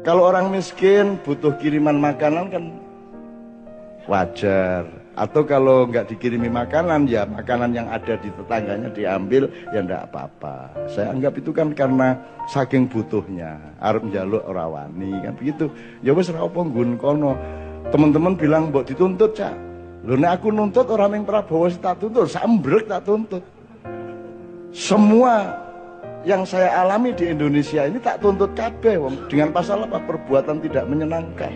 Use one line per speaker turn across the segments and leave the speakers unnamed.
Kalau orang miskin butuh kiriman makanan kan wajar. Atau kalau nggak dikirimi makanan ya makanan yang ada di tetangganya diambil ya enggak apa-apa. Saya anggap itu kan karena saking butuhnya. Arab jaluk rawani kan begitu. Ya wis ora kono. Teman-teman bilang mbok dituntut, Cak. Lho nek aku nuntut orang yang Prabowo tak tuntut, sambrek tak tuntut. Semua yang saya alami di Indonesia ini tak tuntut kabeh wong dengan pasal apa perbuatan tidak menyenangkan.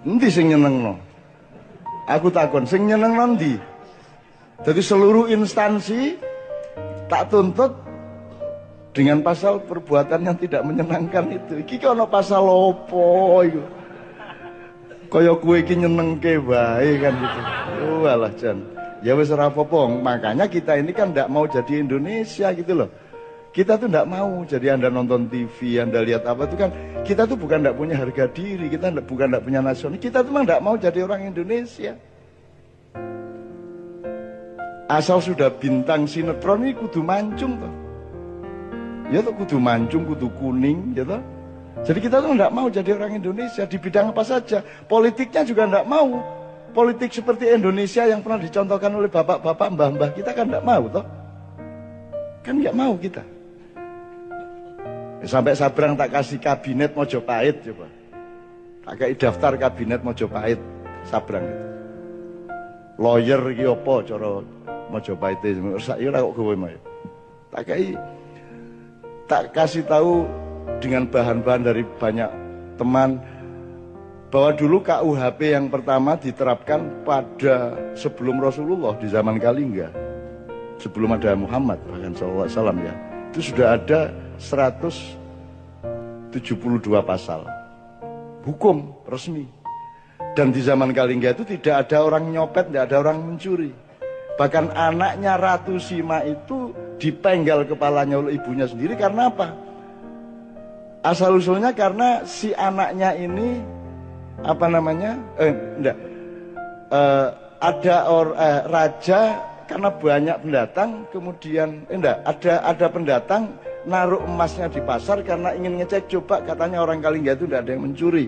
Nanti sing no. Aku takon sing nyeneng nanti. Jadi seluruh instansi tak tuntut dengan pasal perbuatan yang tidak menyenangkan itu. Iki ono pasal opo itu kaya kue iki nyenengke wae kan gitu. Oh alah Jan. Ya wis ora makanya kita ini kan ndak mau jadi Indonesia gitu loh. Kita tuh ndak mau jadi Anda nonton TV, Anda lihat apa tuh kan kita tuh bukan ndak punya harga diri, kita ndak bukan ndak punya nasional. Kita tuh memang ndak mau jadi orang Indonesia. Asal sudah bintang sinetron ini kudu mancung tuh. Ya tuh kudu mancung, kudu kuning, tuh. Jadi kita tuh tidak mau jadi orang Indonesia di bidang apa saja. Politiknya juga tidak mau. Politik seperti Indonesia yang pernah dicontohkan oleh bapak-bapak, mbah-mbah kita kan tidak mau toh. Kan nggak mau kita. Sampai Sabrang tak kasih kabinet Mojopahit coba. Tak kasih daftar kabinet Mojopahit Sabrang itu. Lawyer iki apa cara Mojopahit itu. Saya kok mau. Tak kasih tak kasih tahu dengan bahan-bahan dari banyak teman bahwa dulu KUHP yang pertama diterapkan pada sebelum Rasulullah di zaman Kalingga sebelum ada Muhammad bahkan SAW ya. Itu sudah ada 172 pasal. Hukum resmi. Dan di zaman Kalingga itu tidak ada orang nyopet tidak ada orang mencuri. Bahkan anaknya Ratu Sima itu dipenggal kepalanya oleh ibunya sendiri karena apa? Asal usulnya karena si anaknya ini apa namanya? Eh, enggak. Eh, ada or, eh, raja karena banyak pendatang kemudian eh, enggak ada ada pendatang naruh emasnya di pasar karena ingin ngecek coba katanya orang Kalingga itu enggak ada yang mencuri.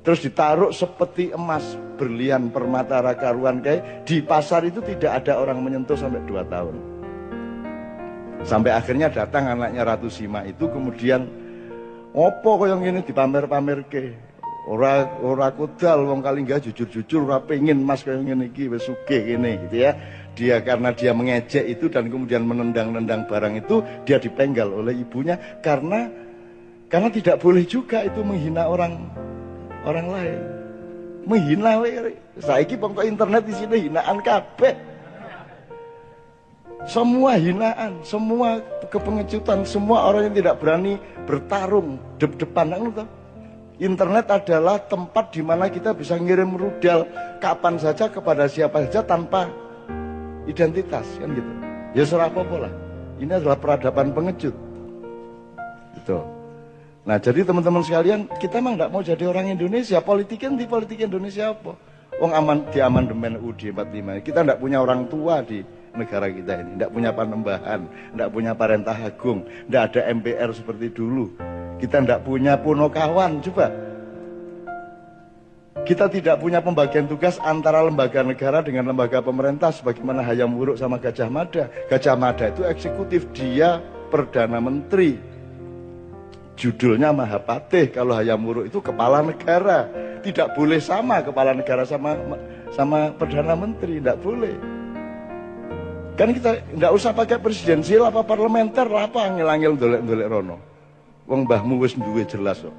Terus ditaruh seperti emas, berlian, permata, rakaruan kayak di pasar itu tidak ada orang menyentuh sampai dua tahun. Sampai akhirnya datang anaknya Ratu Sima itu kemudian Opo kaya ngene dipamer-pamerke. Ora ora kudal wong Kalingga jujur-jujur ora pengin Mas kaya ngene iki wis sugih gitu ya. Dia karena dia mengejek itu dan kemudian menendang-nendang barang itu dia dipenggal oleh ibunya karena karena tidak boleh juga itu menghina orang orang lain. Menghina we. Saiki internet di sini hinaan kabeh. Semua hinaan, semua kepengecutan, semua orang yang tidak berani bertarung dep-depan. Internet adalah tempat di mana kita bisa ngirim rudal kapan saja kepada siapa saja tanpa identitas kan gitu. Ya serah apa lah. Ini adalah peradaban pengecut. Gitu. Nah jadi teman-teman sekalian kita memang tidak mau jadi orang Indonesia. Politiknya di politik Indonesia apa? Wong aman di amandemen UUD 45. Kita tidak punya orang tua di negara kita ini. Tidak punya panembahan, tidak punya parentah agung, tidak ada MPR seperti dulu. Kita tidak punya punokawan, coba. Kita tidak punya pembagian tugas antara lembaga negara dengan lembaga pemerintah sebagaimana Hayam Wuruk sama Gajah Mada. Gajah Mada itu eksekutif, dia Perdana Menteri. Judulnya Mahapatih, kalau Hayam Wuruk itu kepala negara. Tidak boleh sama kepala negara sama sama Perdana Menteri, tidak boleh. Kan kita nggak usah pakai presidensial apa parlementer apa angel-angel dolek-dolek rono. Wong mbahmu wis duwe jelas kok.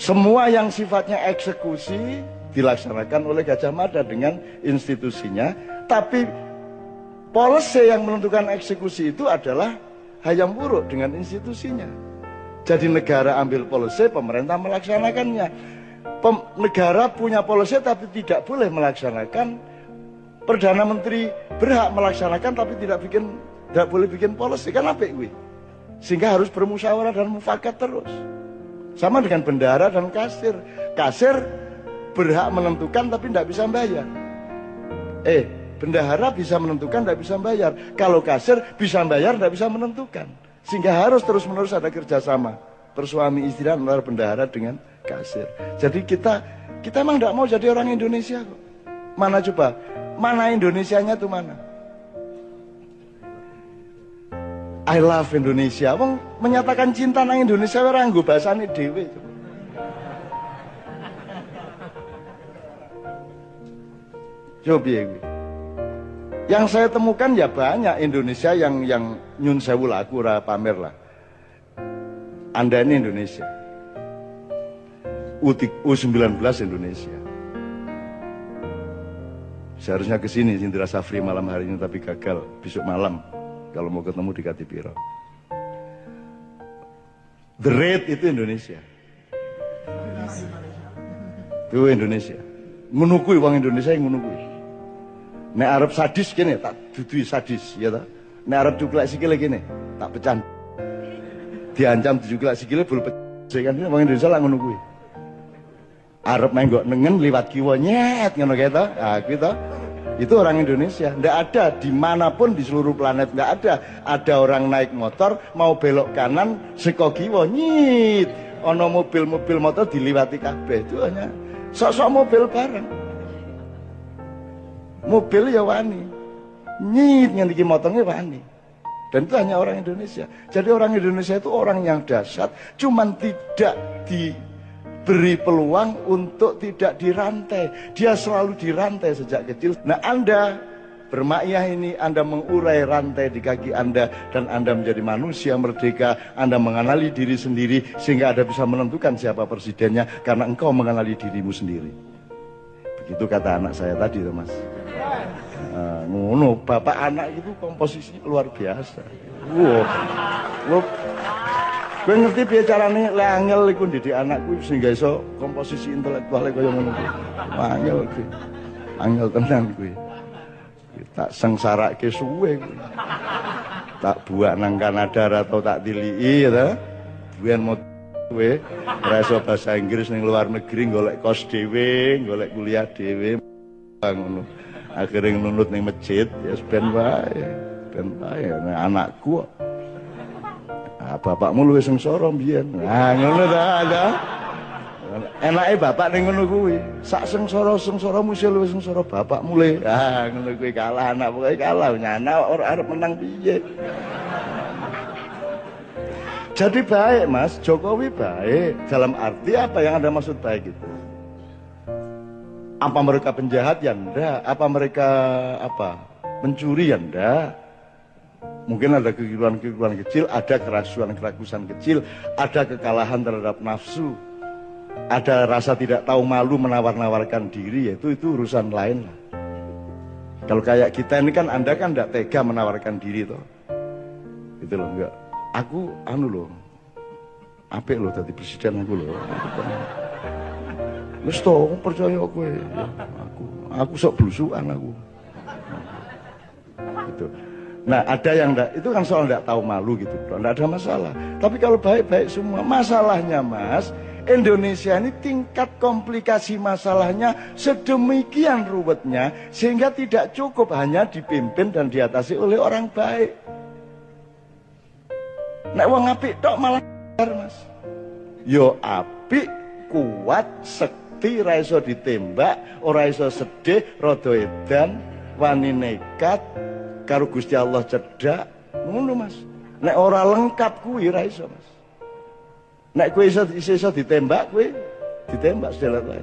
Semua yang sifatnya eksekusi dilaksanakan oleh Gajah Mada dengan institusinya, tapi policy yang menentukan eksekusi itu adalah hayam buruk dengan institusinya. Jadi negara ambil policy, pemerintah melaksanakannya. Pem negara punya policy tapi tidak boleh melaksanakan Perdana Menteri berhak melaksanakan tapi tidak bikin tidak boleh bikin policy kan apa gue sehingga harus bermusyawarah dan mufakat terus sama dengan bendara dan kasir kasir berhak menentukan tapi tidak bisa bayar eh bendahara bisa menentukan tidak bisa bayar kalau kasir bisa bayar tidak bisa menentukan Sehingga harus terus-menerus ada kerjasama. Persuami istri luar bendahara dengan kasir. Jadi kita kita emang tidak mau jadi orang Indonesia kok. Mana coba? Mana Indonesianya tuh mana? I love Indonesia. Wong menyatakan cinta nang Indonesia ora nggo basane dhewe. Coba piye Yang saya temukan ya banyak Indonesia yang yang nyun sewu lagu ora pamer lah. Anda ini Indonesia. U19 Indonesia. Seharusnya ke sini Indra Safri malam hari ini tapi gagal besok malam kalau mau ketemu di Katipiro. The Red itu Indonesia. Itu Indonesia. Menukui uang Indonesia yang menukui. Nek Arab sadis gini tak dudui sadis ya tak. Nek Arab cuklek sikile gini tak pecan. Diancam cuklek sikile bulu pecah kan uang Indonesia lah menukui. Arab gak nengen liwat kiwa nyet ngono kae to. Ah. Itu orang Indonesia. Tidak ada di mana pun di seluruh planet tidak ada. Ada orang naik motor mau belok kanan seko kiwa nyit. Ono mobil-mobil motor diliwati kabeh itu hanya sok-sok mobil bareng. Mobil ya wani. Nyit ngendiki motornya wani. Dan itu hanya orang Indonesia. Jadi orang Indonesia itu orang yang dahsyat, cuman tidak di beri peluang untuk tidak dirantai. Dia selalu dirantai sejak kecil. Nah Anda bermakyah ini Anda mengurai rantai di kaki Anda dan Anda menjadi manusia merdeka. Anda mengenali diri sendiri sehingga Anda bisa menentukan siapa presidennya karena engkau mengenali dirimu sendiri. Begitu kata anak saya tadi Mas. Nah, ngono, bapak anak itu komposisinya luar biasa. Wow. Gue ngerti piye carane le angel iku didik anakku sehingga iso komposisi intelektual kaya ngono kuwi. Angel kuwi. Angel tenan kuwi. Tak sengsarake suwe kuwi. Tak buak nang Kanada atau tak tiliki ya Buan mau ora iso bahasa Inggris ning luar negeri golek kos dhewe, golek kuliah dhewe ngono. Akhirnya nunut ning masjid ya ben wae. Ben wae anakku kok Ah, bapakmu luwih sengsara mbiyen. Nah, ngono ta, ada. Enake bapak ning ngono kuwi. Sak sengsara-sengsara mesti luwih sengsara bapakmu le. Ah, ngono kuwi kalah anak pokoke kalah. Nyana ora arep menang piye. Jadi baik mas, Jokowi baik. Dalam arti apa yang Anda maksud baik itu? Apa mereka penjahat ya enggak? Apa mereka apa? Mencuri ya enggak? Mungkin ada kekeliruan-kekeliruan kecil, ada kerasuan-kerakusan kecil, ada kekalahan terhadap nafsu, ada rasa tidak tahu malu menawar-nawarkan diri, yaitu itu urusan lain lah. Kalau kayak kita ini kan Anda kan tidak tega menawarkan diri toh. Itu loh, enggak. Aku anu loh. Apik loh tadi presiden aku loh. Wis to, percaya aku ya. Aku aku sok blusukan aku. Gitu. Nah ada yang enggak, itu kan soal enggak tahu malu gitu enggak ada masalah. Tapi kalau baik-baik semua, masalahnya mas, Indonesia ini tingkat komplikasi masalahnya sedemikian ruwetnya sehingga tidak cukup hanya dipimpin dan diatasi oleh orang baik. Nek wong apik tok malah mas. Yo apik, kuat, sekti, raiso ditembak, ora iso sedih, rada edan, wani nekat, karo Gusti Allah cedak ngono Mas. Nek ora lengkap kuwi ora iso Mas. Nek kuwi iso iso, ditembak kuwi ditembak sedelat wae.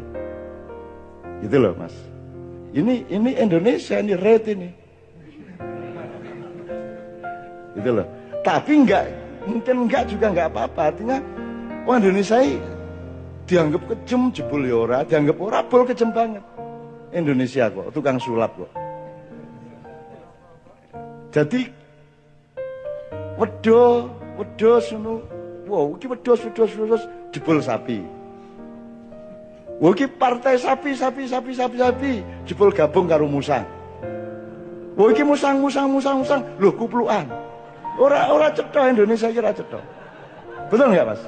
Gitu loh Mas. Ini ini Indonesia ini red ini. Gitu loh. Tapi enggak mungkin enggak juga enggak apa-apa. Artinya orang Indonesia ini dianggap kejem jebul ya ora dianggap ora bol kejem banget. Indonesia kok tukang sulap kok jadi wedo, wedo ngono. Wow, iki wedhus wedhus wedhus jebol sapi. Iki partai sapi sapi sapi sapi sapi jebol gabung karo musang. Iki musang musang musang musang lho kuplukan. Ora ora cetha Indonesia kira cetha. Betul nggak Mas?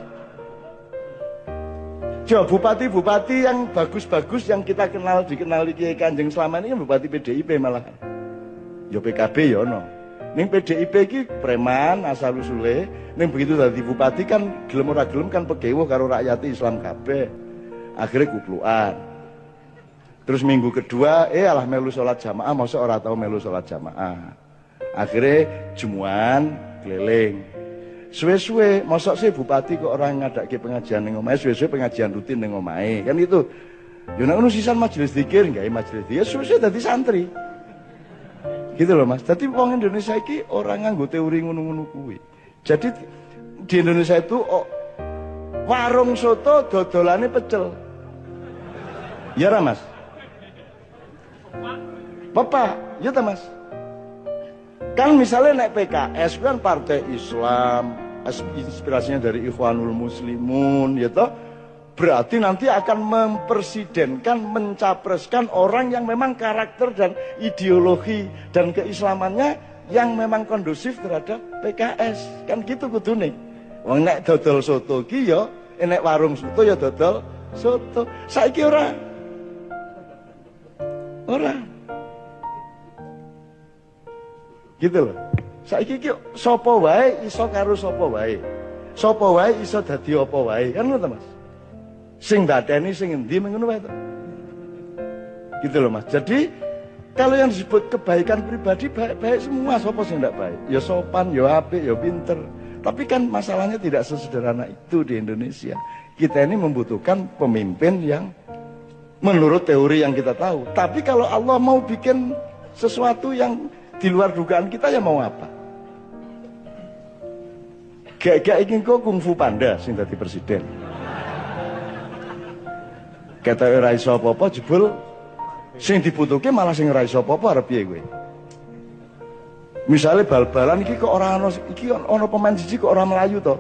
Coba bupati-bupati yang bagus-bagus yang kita kenal dikenal di Kanjeng selama ini kan bupati PDIP malah. Yo PKB yo no. Ning PDIP iki preman asal usule, ning begitu dadi bupati kan gelem ora gelem kan pegewuh karo rakyat Islam kabeh. Akhirnya kupluan. Terus minggu kedua, eh alah melu sholat jamaah, masa ora tahu melu sholat jamaah. Akhirnya jumuan keliling. Suwe-suwe, masa sih bupati kok orang ngadake pengajian ning omahe, suwe-suwe pengajian rutin ning omahe. Kan itu. Yo nek sisan majelis zikir, gawe majelis zikir, suwe-suwe dadi santri. Gitu loh Mas. Jadi wong Indonesia iki orang nganggo teori ngono-ngono kuwi. Jadi di Indonesia itu oh, warung soto dodolane pecel. Ya ra Mas? Papa, ya ta Mas? Kan misalnya naik PKS kan partai Islam, inspirasinya dari Ikhwanul Muslimun, ya toh? Berarti nanti akan mempersidenkan, mencapreskan orang yang memang karakter dan ideologi dan keislamannya yang memang kondusif terhadap PKS. Kan gitu kudune. Wong nek dodol soto ki ya, nek warung soto ya dodol soto. Saiki ora. Ora. Gitu loh. Saiki ki sapa wae iso karo sapa wae. Sapa wae iso dadi apa wae. Kan ngono Mas? Sing bateni sing endi mengono wae Gitu loh Mas. Jadi kalau yang disebut kebaikan pribadi baik-baik semua sapa sing ndak baik. Ya sopan, ya apik, ya pinter. Tapi kan masalahnya tidak sesederhana itu di Indonesia. Kita ini membutuhkan pemimpin yang menurut teori yang kita tahu. Tapi kalau Allah mau bikin sesuatu yang di luar dugaan kita ya mau apa? Gak-gak ingin kok kungfu panda sing tadi presiden. Kata ora iso apa-apa jebul sing dibutuhke malah sing ora iso apa-apa arep piye kowe? Misale bal-balan iki kok ora ana iki ana pemain siji kok ora melayu to.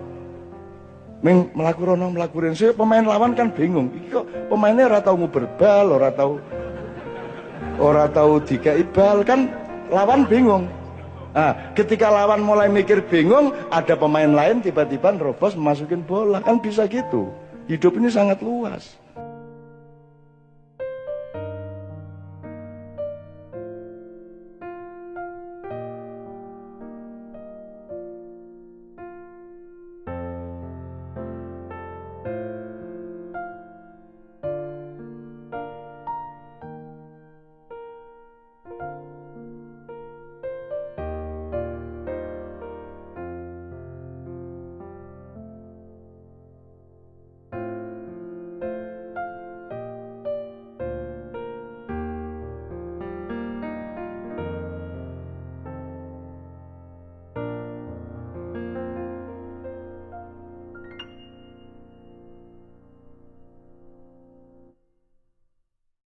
Ming mlaku rono mlaku rene pemain lawan kan bingung. Iki kok pemainnya ora tau nguber bal, ora tau ora tau dikai bal kan lawan bingung. Nah, ketika lawan mulai mikir bingung, ada pemain lain tiba-tiba nerobos masukin bola. Kan bisa gitu. Hidup ini sangat luas.